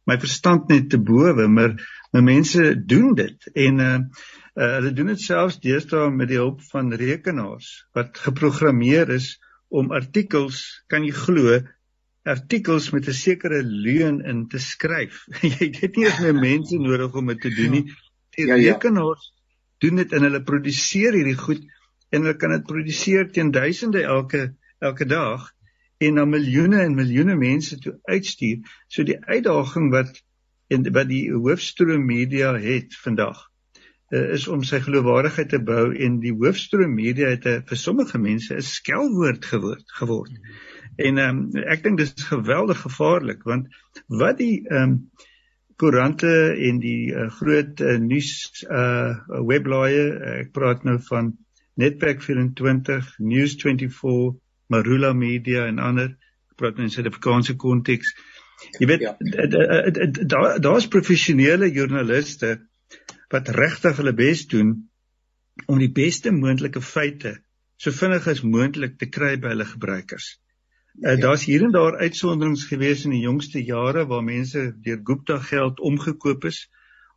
my verstand net te bowe, maar my mense doen dit en uh, uh hulle doen dit selfs deesdae met die hulp van rekenaars wat geprogrammeer is om artikels, kan jy glo, artikels met 'n sekere leuen in te skryf. jy het nie eens meer mense nodig om dit te doen nie. Die ja, ja. rekenaars doen dit en hulle produseer hierdie goed en hulle kan dit produseer teen duisende elke elke dag en na miljoene en miljoene mense toe uitstuur. So die uitdaging wat en wat die hoofstroom media het vandag uh, is om sy geloofwaardigheid te bou en die hoofstroom media het 'n vir sommige mense 'n skelwoord geword geword. En um, ek dink dis geweldig gevaarlik want wat die um, koerante en die uh, groot uh, nuus uh webblaaie uh, ek praat nou van Netwerk 24, News24, Marula Media en ander ek praat nou in Suid-Afrikaanse konteks. Jy weet ja. daar daar's professionele joernaliste wat regtig hulle bes doen om die beste moontlike feite so vinnig as moontlik te kry by hulle gebruikers. Uh, Daar's hier en daar uitsonderings gewees in die jongste jare waar mense deur Gupta geld omgekoop is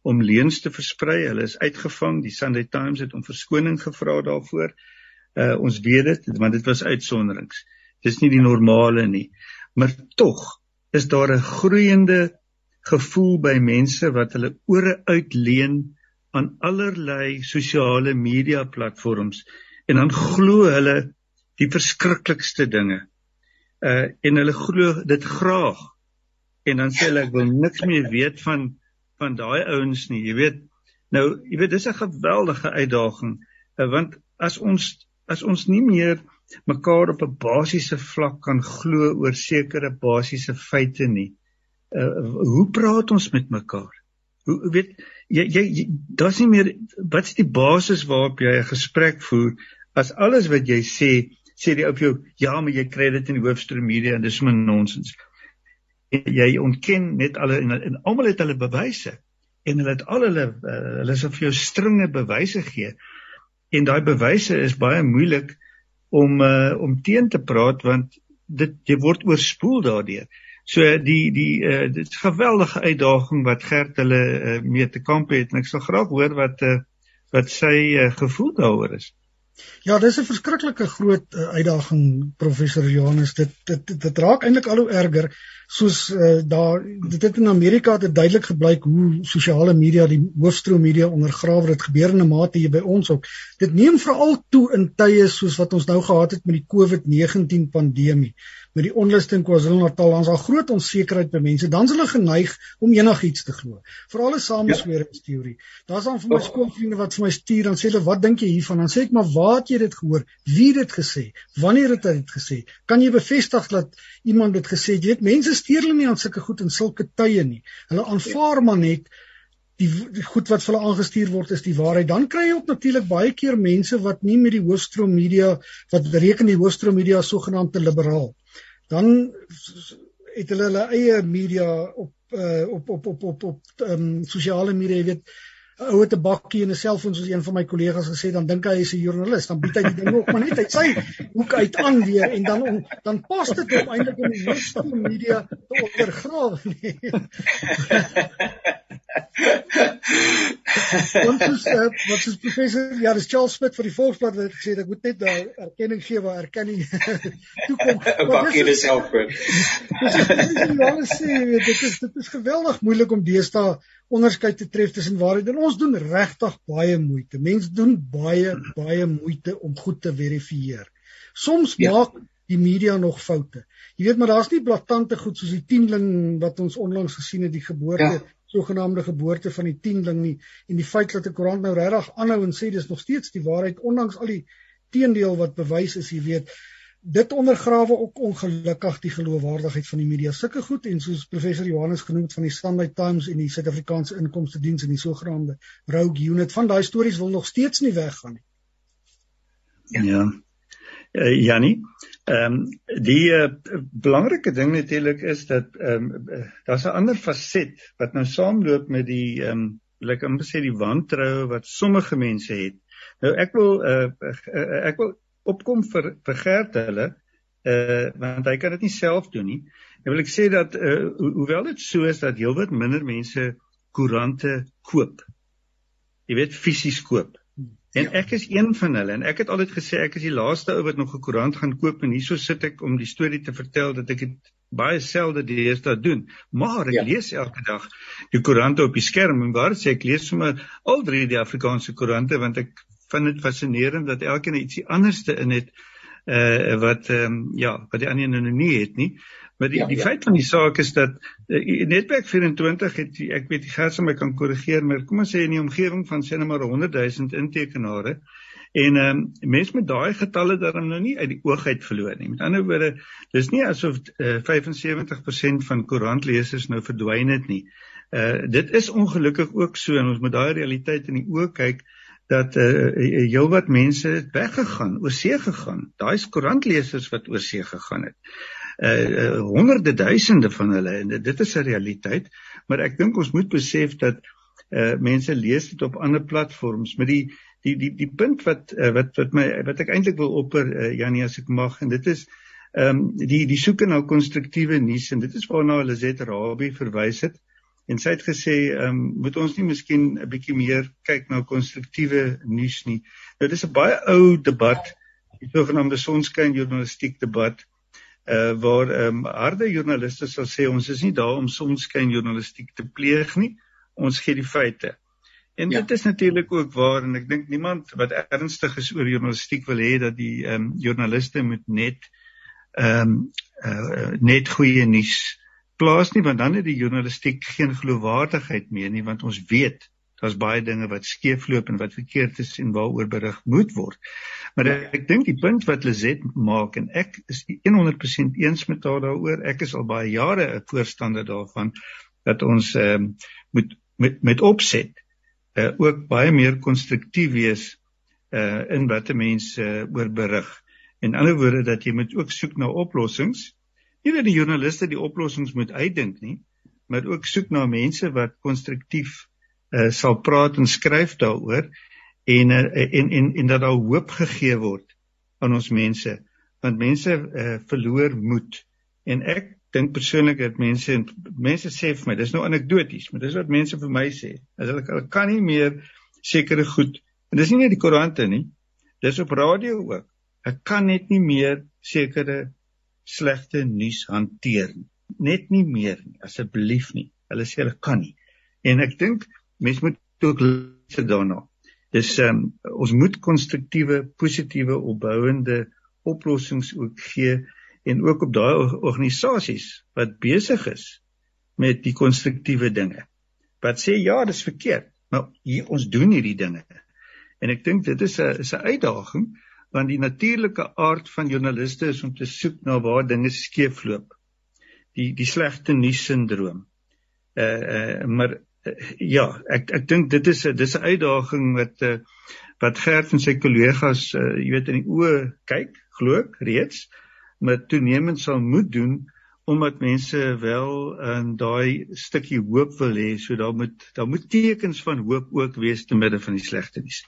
om leuns te versprei. Hulle is uitgevang. Die Sunday Times het om verskoning gevra daarvoor. Uh ons weet dit, want dit was uitsonderings. Dis nie die normale nie. Maar tog is daar 'n groeiende gevoel by mense wat hulle ore uitleen aan allerlei sosiale media platforms en dan glo hulle die verskriklikste dinge uh en hulle glo dit graag. En dan sê hulle ek wil niks meer weet van van daai ouens nie. Jy weet, nou, jy weet dis 'n geweldige uitdaging uh, want as ons as ons nie meer mekaar op 'n basiese vlak kan glo oor sekere basiese feite nie. Uh hoe praat ons met mekaar? Hoe weet jy jy daar's nie meer wat is die basis waarop jy 'n gesprek voer as alles wat jy sê sê die ou vir jou ja maar jy kry dit in die hoofstroom media en dis maar nonsens. En jy ontken net alle en, en almal het hulle bewyse en hulle het al hulle uh, hulle sê vir jou stringe bewyse gee. En daai bewyse is baie moeilik om uh, om teen te praat want dit jy word oorspoel daardeur. So die die uh, dit geweldige uitdaging wat Gert hulle uh, mee te kamp het en ek sal graag hoor wat uh, wat sy uh, gevoel daaroor is. Ja, dis 'n verskriklike groot uh, uitdaging professor Johannes. Dit dit dit raak eintlik al hoe erger soos uh, daar dit het in Amerika het duidelik gebleik hoe sosiale media die hoofstroom media ondergrawe. Dit gebeur in 'n mate hier by ons ook. Dit neem veral toe in tye soos wat ons nou gehad het met die COVID-19 pandemie met die onluste in KwaZulu-Natal, dan's daar groot onsekerheid by mense. Dan's hulle geneig om enigiets te glo. Veral 'n samesweringsteorie. Daar's dan vir my skoolvriende wat vir my stuur dan sê hulle, "Wat dink jy hiervan?" Dan sê ek, "Maar waar het jy dit gehoor? Wie het dit gesê? Wanneer het hy dit gesê? Kan jy bevestig dat iemand dit gesê het?" Jy weet, mense steur hulle nie aan sulke goed in sulke tye nie. Hulle aanvaar maar net die, die goed wat vir hulle aangestuur word is die waarheid. Dan kry jy ook natuurlik baie keer mense wat nie met die hoofstroom media wat reken die hoofstroom media sogenaamd te liberaal dan het hulle hulle eie media op uh, op op op op op ehm um, sosiale media, jy weet, ou het 'n bakkie en 'n selfoon soos een van my kollegas gesê, dan dink hy hy's 'n joernalis, dan bied hy die ding ook maar net uit sy hoek uit aan weer en dan on, dan pas dit hom eintlik in die hoofstroom media te ondergraaf Want dis uh, wat is professor ja, dis Charles Smith vir die Volksblad wat gesê het ek moet net daar erkenning gee waar erkenning toe kom. Wat gee dit self vir? Dis sê dit is dit is geweldig moeilik om deesdae onderskeid te tref tussen waarheid en ons doen regtig baie moeite. Mense doen baie baie moeite om goed te verifieer. Soms ja. maak die media nog foute. Jy weet maar daar's nie blaatante goed soos die tienling wat ons onlangs gesien het die geboorte ja. Sogenaamde geboorte van die tienling nie en die feit dat die koerant nou regtig aanhou en sê dis nog steeds die waarheid ondanks al die teendeel wat bewys is, jy weet dit ondergrawe ook ongelukkig die geloofwaardigheid van die media. Sulke goed en soos professor Johannes genoem het van die Sunday Times en die Suid-Afrikaanse Inkomste Diens en die sogenaamde Rogue Unit van daai stories wil nog steeds nie weggaan nie. Ja. ja. Uh, Jannie, ehm um, die uh, belangrike ding natuurlik is dat ehm um, daar's 'n ander faset wat nou saamloop met die ehm um, like om te sê die wantroue wat sommige mense het. Nou ek wil uh, ek wil opkom vir vir Gert hulle uh want hy kan dit nie self doen nie. En wil ek sê dat uh ho hoewel dit so is dat heelwat minder mense koerante koop. Jy weet fisies koop. En ja. ek is een van hulle en ek het altyd gesê ek is die laaste ou wat nog 'n koerant gaan koop en hierso sit ek om die storie te vertel dat ek dit baie selde deesdae doen. Maar ek ja. lees elke dag die koerante op die skerm en waar sê ek lees sommer al drie die Afrikaanse koerante want ek vind dit fascinerend dat elkeen ietsie anderste in het uh wat ehm um, ja, wat die ander nou nie het nie. Maar die ja, die ja. feit van die saak is dat uh, Netwerk 24 het ek weet die gers my kan korrigeer, maar kom ons sê in die omgewing van sê net maar 100 000 intekenare en ehm um, mense met daai getalle daarom nou nie uit die oog uit verloor nie. Met ander woorde, dis nie asof uh, eh, 75% van koerantlesers nou verdwyn het nie. Uh dit is ongelukkig ook so en ons moet daai realiteit in die oë kyk dat uh, heelwat mense het weggegaan, oor see gegaan. Daai koerantlesers wat oor see gegaan het uh honderde duisende van hulle en dit is 'n realiteit maar ek dink ons moet besef dat uh mense lees dit op ander platforms met die die die die punt wat uh, wat wat my wat ek eintlik wil opper uh, Janie as ek mag en dit is ehm um, die die soeke na konstruktiewe nuus en dit is waarna Lizet Rabie verwys het en sy het gesê ehm um, moet ons nie miskien 'n bietjie meer kyk na konstruktiewe nuus nie. Nou dis 'n baie ou debat die sogenaamde sonskyn journalistiek debat uh waar ehm um, harde joernaliste sal sê ons is nie daar om sonskyn journalistiek te pleeg nie. Ons gee die feite. En ja. dit is natuurlik ook waar en ek dink niemand wat ernstig is oor journalistiek wil hê dat die ehm um, joernaliste moet net ehm um, uh, net goeie nuus plaas nie want dan het die journalistiek geen geloofwaardigheid meer nie want ons weet daar's baie dinge wat skeefloop en wat verkeerd is en waaroor berig moet word. Maar ek, ek dink die punt wat Lizet maak en ek is 100% eens met haar daaroor. Ek is al baie jare 'n voorstander daarvan dat ons ehm um, moet met met opset uh, ook baie meer konstruktief wees uh in wat mense uh, oor berig. En in ander woorde dat jy moet ook soek na oplossings. Nie dat die joernaliste die oplossings moet uitdink nie, maar ook soek na mense wat konstruktief uh, sal praat en skryf daaroor en, uh, en en en dat daar hoop gegee word aan ons mense want mense uh, verloor moed. En ek dink persoonlik dat mense mense sê vir my dis nou anekdoties maar dis wat mense vir my sê as hulle, hulle kan nie meer sekere goed en dis nie net die koerante nie dis op radio ook ek kan net nie meer sekere slegte nuus hanteer nie net nie meer nie asseblief nie hulle sê hulle kan nie. En ek dink mens moet ook luister daarna. Dis ehm um, ons moet konstruktiewe, positiewe, opbouende oplossings ook gee en ook op daai organisasies wat besig is met die konstruktiewe dinge. Wat sê ja, dis verkeerd, maar hier ons doen hierdie dinge. En ek dink dit is 'n is 'n uitdaging want die natuurlike aard van joernaliste is om te soek na waar dinge skeefloop. Die die slegte nuus sindroom. Uh uh maar ja, ek ek dink dit is 'n dis 'n uitdaging wat uh, wat Gert en sy kollegas uh, jy weet in die oë kyk, glo ek reeds, maar toenemend sal moet doen omdat mense wel in daai stukkie hoop wil hê, so daar moet daar moet tekens van hoop ook wees te midde van die slegte nuus.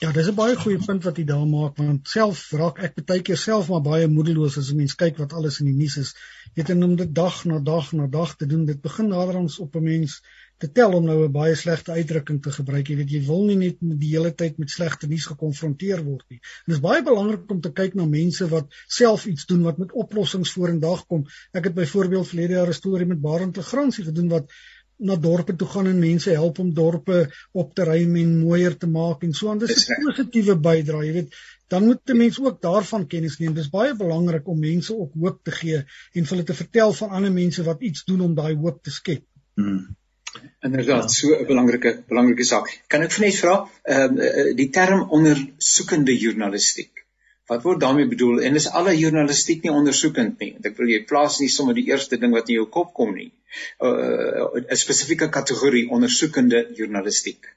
Ja, dis 'n baie goeie punt wat jy daar maak want self raak ek baie keer self maar baie moedeloos as 'n mens kyk wat alles in die nuus is. Jy weet en om dit dag na dag na dag te doen, dit begin naderhand op 'n mens te tel om nou 'n baie slegte uitdrukking te gebruik. Jy weet jy wil nie net die hele tyd met slegte nuus gekonfronteer word nie. En dit is baie belangrik om te kyk na mense wat self iets doen wat met oplossings vorendag kom. Ek het byvoorbeeld verlede jaar 'n storie met Barend Legrandsie gedoen wat na dorpe toe gaan en mense help om dorpe op te ruim en mooier te maak en so aan. Dis 'n positiewe bydrae, jy weet. Dan moet die mense ook daarvan kennis neem. Dis baie belangrik om mense ook hoop te gee en vir hulle te vertel van ander mense wat iets doen om daai hoop te skep. Hmm. Inderdaad, so 'n belangrike belangrike saak. Kan ek net vra, ehm uh, die term ondersoekende journalistiek. Wat word daarmee bedoel? En is alle journalistiek nie ondersoekend nie? Ek wil jy plaas nie sommer die eerste ding wat in jou kop kom nie. Uh, 'n uh, spesifieke kategorie ondersoekende journalistiek.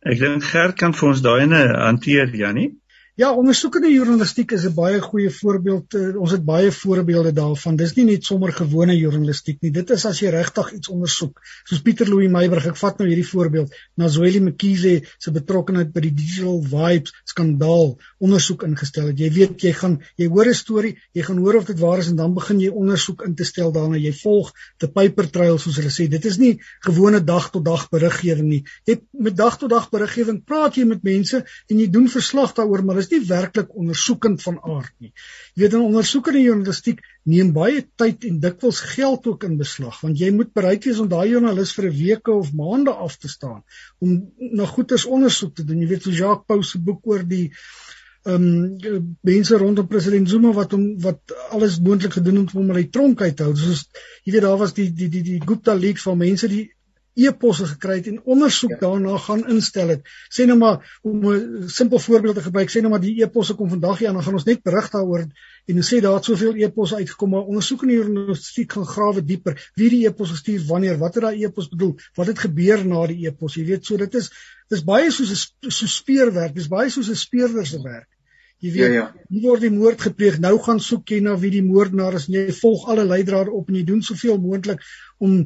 Ek dink Gert kan vir ons daai ene hanteer, Jannie. Ja, ondersoekende journalistiek is 'n baie goeie voorbeeld. Eh, ons het baie voorbeelde daarvan. Dis nie net sommer gewone journalistiek nie. Dit is as jy regtig iets ondersoek. Soos Pieter Louw Meyburg, ek vat nou hierdie voorbeeld, Nazweli Mkhize se betrokkeheid by die Digital Vibes skandaal ondersoek ingestel het. Jy weet jy gaan jy hoor 'n storie, jy gaan hoor of dit waar is en dan begin jy ondersoek in te stel daarna. Jy volg the paper trail soos hulle sê. Dit is nie gewone dag tot dag beriggewing nie. Jy met dag tot dag beriggewing praat jy met mense en jy doen verslag daaroor, maar is nie werklik ondersoekend van aard nie. Jy weet 'n ondersoekende journalistiek neem baie tyd en dikwels geld ook in beslag want jy moet bereid wees om daai joernalis vir 'n week of maande af te staan om na goeders ondersoek te doen. Jy weet so Jacques Pau se boek oor die ehm um, mense rondom president Zuma wat hom wat alles moontlik gedoen het om hom uit die tronk uit te hou. Soos jy weet daar was die die die die Gupta leaks van mense die e-posse gekry het en ondersoek ja. daarna gaan instel het. Sê nou maar om 'n simpel voorbeeld te gebruik, sê nou maar die e-posse kom vandag hier en dan gaan ons net berig daaroor en sê daar het soveel e-posse uitgekom, maar ondersoek in die journalistiek gaan grawe dieper. Wie die e-pos gestuur, wanneer, wat het daai e-pos bedoel, wat het gebeur na die e-pos? Jy weet, so dit is dis baie soos 'n so speurwerk, dis baie soos 'n speurder se werk. Jy weet, ja, ja. nie word die moord gepleeg, nou gaan soek jy na wie die moordenaar is en jy volg alle leidrade op en jy doen soveel moontlik om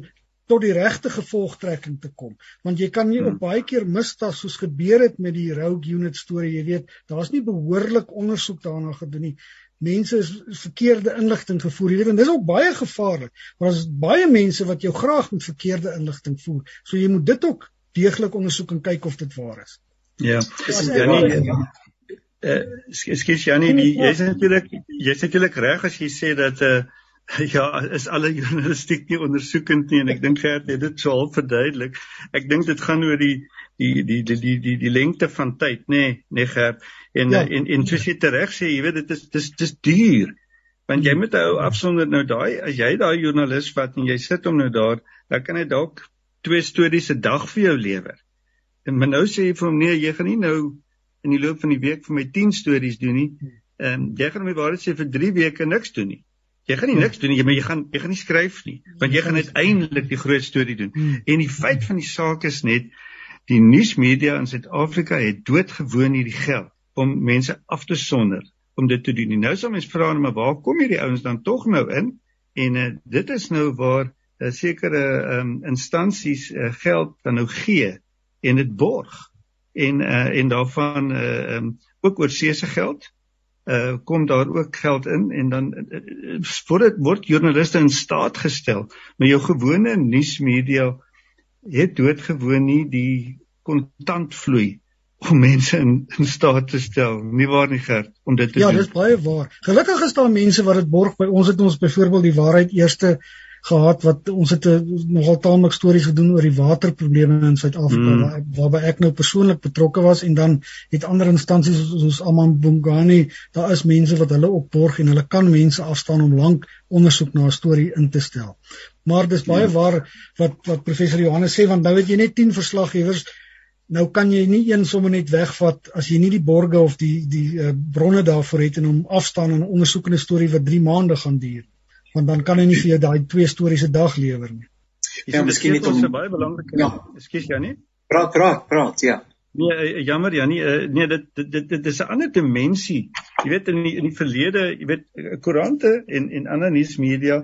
tot die regte gevolgtrekking te kom. Want jy kan nie hmm. op baie keer mistas soos gebeur het met die Rogue Unit storie jy weet daar's nie behoorlik ondersoek daarna gedoen nie. Mense is verkeerde inligting gevoer. Jy weet en dis ook baie gevaarlik want daar's baie mense wat jou graag met verkeerde inligting voer. So jy moet dit ook deeglik ondersoek en kyk of dit waar is. Ja. Is dit Janie ja. Uh, ekskuus Janie jy's natuurlik jy's natuurlik reg as jy sê dat 'n uh, eh, Ja, is alle journalistiek nie ondersoekend nie en ek dink Gert het dit so half verduidelik. Ek dink dit gaan oor die die die die die die, die lengte van tyd, nê, nee, nee Gert. En, ja. en en soos jy reg sê, jy weet dit is dis dis duur. Want jy moet hou afsonder nou daai as jy daai joernalis vat en jy sit hom nou daar, dan kan hy dalk twee stories 'n dag vir jou lewer. En maar nou sê jy vir hom nee, jy gaan nie nou in die loop van die week vir my 10 stories doen nie. Ehm um, jy gaan my waarheid sê vir 3 weke niks doen nie. Jy gaan nie niks doen nie, jy maar jy gaan jy gaan nie skryf nie, want jy gaan uiteindelik die groot storie doen. En die feit van die saak is net die nuusmedia in Suid-Afrika het doodgewoon hierdie geld om mense af te sonder om dit te doen. Nou sal mense vra maar waar kom hierdie ouens dan tog nou in? En uh, dit is nou waar uh, eh, sekere um, instansies uh, geld dan nou gee en dit borg en uh, en daarvan uh, um, ook oorsee se geld uh kom daar ook geld in en dan uh, word word joernaliste in staat gestel maar jou gewone nuusmedia het doodgewoon nie die kontantvloei om mense in, in staat te stel. Nie waar nie gerd om dit te ja, doen? dis baie waar. Gelukkig is daar mense wat dit borg by ons het ons byvoorbeeld die waarheid eerste gehad wat ons het eh, nogal taamlik stories gedoen oor die waterprobleme in Suid-Afrika mm. waar, waarby ek nou persoonlik betrokke was en dan het ander instansies soos, soos Aman Bongani daar is mense wat hulle opborg en hulle kan mense afstaan om lank ondersoek na 'n storie in te stel. Maar dis baie mm. waar wat wat professor Johannes sê want nou het jy net 10 verslaggewers nou kan jy nie een sommer net wegvat as jy nie die borge of die die uh, bronne daarvoor het en om afstaan en 'n ondersoekende storie wat 3 maande gaan duur want dan kan hy nie vir jou daai twee stories 'n dag lewer nie. Ja, miskien net om baie belangrike. Ja, ekskuus Janie. Praat, praat, praat, ja. Nee, eh, eh, jammer Janie, eh, nee, dit dit dit is 'n ander dimensie. Jy weet in die, in die verlede, jy weet koerante en en ander nuusmedia,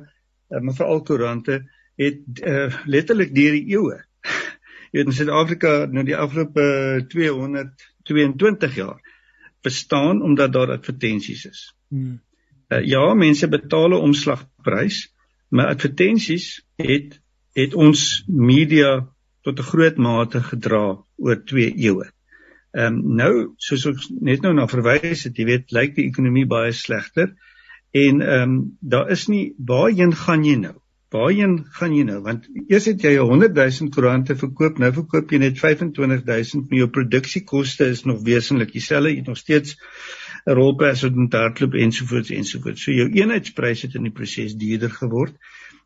maar veral koerante het uh, letterlik deur die eeue. Jy weet in Suid-Afrika nou die afgelope 222 jaar bestaan omdat daar advertensies is. Hmm. Uh, ja, mense betaal 'n omslagprys, maar advertensies het het ons media tot 'n groot mate gedra oor 2 eeue. Ehm um, nou soos ons net nou na verwys het, jy weet, lyk die ekonomie baie slegter en ehm um, daar is nie waarheen gaan jy nou? Waarheen gaan jy nou? Want eers het jy 100 000 koerante verkoop, nou verkoop jy net 25 000, maar jou produksiekoste is nog wesentlik dieselfde. Jy het nog steeds rolpers wat moet hardloop ensovoorts ensovoorts. So jou eenheidsprys het in die proses duurder geword.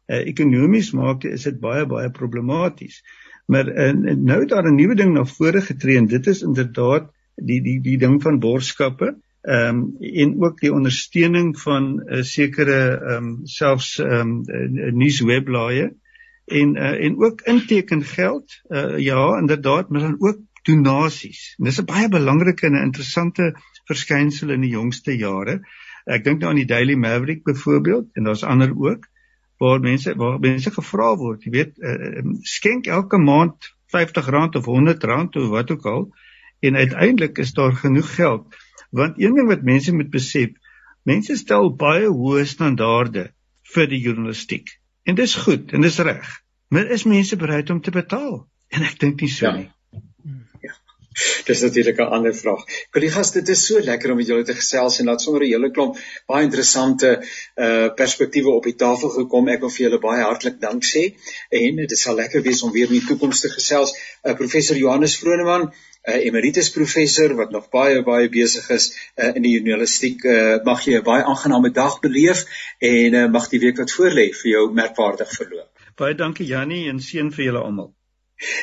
Uh, ekonomies maak is dit baie baie problematies. Maar uh, nou het daar 'n nuwe ding na vore getree en dit is inderdaad die die die ding van borgskappe ehm um, en ook die ondersteuning van 'n uh, sekere ehm um, selfs ehm um, nuusweblaaie en uh, en ook intekengeld uh, ja inderdaad maar dan ook donasies. En dis 'n baie belangrike en interessante verskynsel in die jongste jare. Ek dink nou aan die Daily Maverick byvoorbeeld en daar's ander ook waar mense waar mense gevra word, jy weet, uh, skenk elke maand R50 of R100 of wat ook al en uiteindelik is daar genoeg geld Want een ding wat mense moet besef, mense stel baie hoë standaarde vir die journalistiek. En dis goed en dis reg. Maar is mense bereid om te betaal? En ek dink nie so ja. Dis natuurlik 'n ander vraag. Kollegas, dit is so lekker om met julle te gesels en laat sommer 'n hele klomp baie interessante uh perspektiewe op die tafel gekom. Ek wil vir julle baie hartlik dank sê en dit sal lekker wees om weer in die toekoms te gesels. Uh professor Johannes Vroneman, 'n uh, emeritus professor wat nog baie baie besig is uh, in die journalistiek. Uh, mag jy 'n baie aangename dag beleef en uh, mag die week wat voorlê vir jou merkwaardig verloop. Baie dankie Jannie en seën vir julle almal.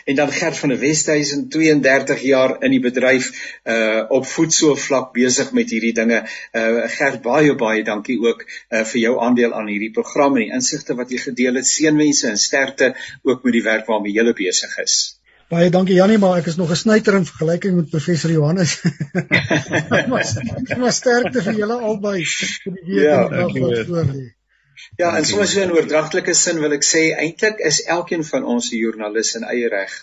En dan Gert van der Westhuizen 32 jaar in die bedryf uh op voetsoevlak besig met hierdie dinge. Uh Gert baie baie dankie ook uh vir jou aandeel aan hierdie program en die insigte wat jy gedeel het. Seënwense en sterkte ook met die werk waarmee jy besig is. Baie dankie Jannie, maar ek is nog 'n snyter in vergelyking met professor Johannes. maar, maar sterkte vir julle albei vir die week ja, wat voor lê. Ja, en soms so in oordragtelike sin wil ek sê eintlik is elkeen van ons 'n joernalis in eie reg.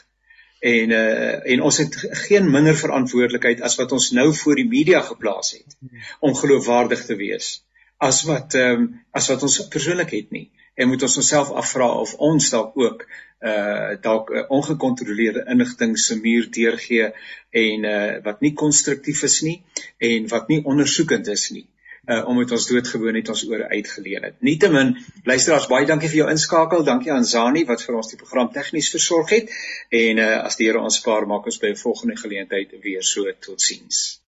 En uh en ons het geen minder verantwoordelikheid as wat ons nou voor die media geplaas het om geloofwaardig te wees as wat ehm um, as wat ons persoonlik het nie. En moet ons onsself afvra of ons dalk ook uh dalk uh, ongekontroleerde inligting se muur deurgee en uh wat nie konstruktief is nie en wat nie ondersoekend is nie uh omdat ons doodgewoon het ons oor uitgeleen het. Nietemin, luisteraars, baie dankie vir jou inskakel. Dankie aan Zani wat vir ons die program tegnies versorg het en uh as die Here ons spaar maak ons by 'n volgende geleentheid weer so totsiens.